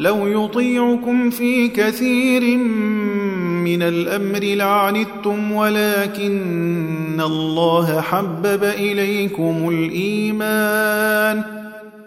لو يطيعكم في كثير من الأمر لعنتم ولكن الله حبب إليكم الإيمان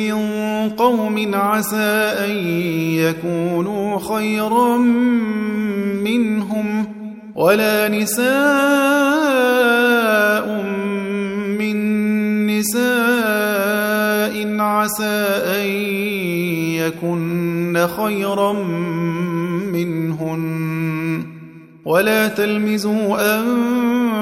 من قوم عسى أن يكونوا خيرا منهم ولا نساء من نساء عسى أن يكن خيرا منهن ولا تلمزوا أنفسكم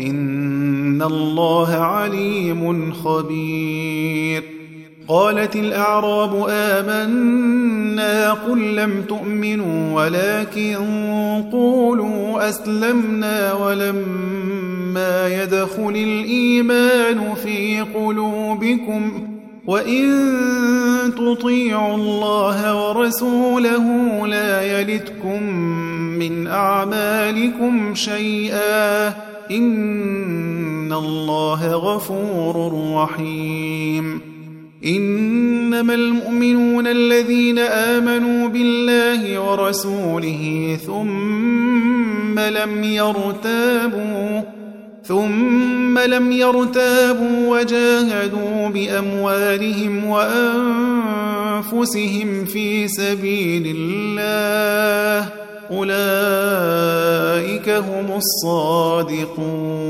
إن الله عليم خبير. قالت الأعراب آمنا قل لم تؤمنوا ولكن قولوا أسلمنا ولما يدخل الإيمان في قلوبكم وإن تطيعوا الله ورسوله لا يلتكم من أعمالكم شيئا إن الله غفور رحيم إنما المؤمنون الذين آمنوا بالله ورسوله ثم لم يرتابوا ثم لم يرتابوا وجاهدوا بأموالهم وأنفسهم في سبيل الله أولئك هم الصادقون.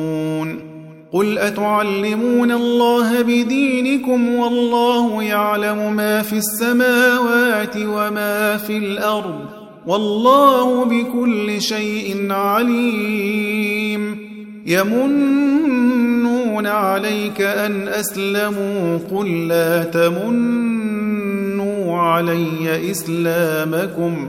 قل أتعلمون الله بدينكم والله يعلم ما في السماوات وما في الأرض والله بكل شيء عليم. يمنون عليك أن أسلموا. قل لا تمنوا علي إسلامكم.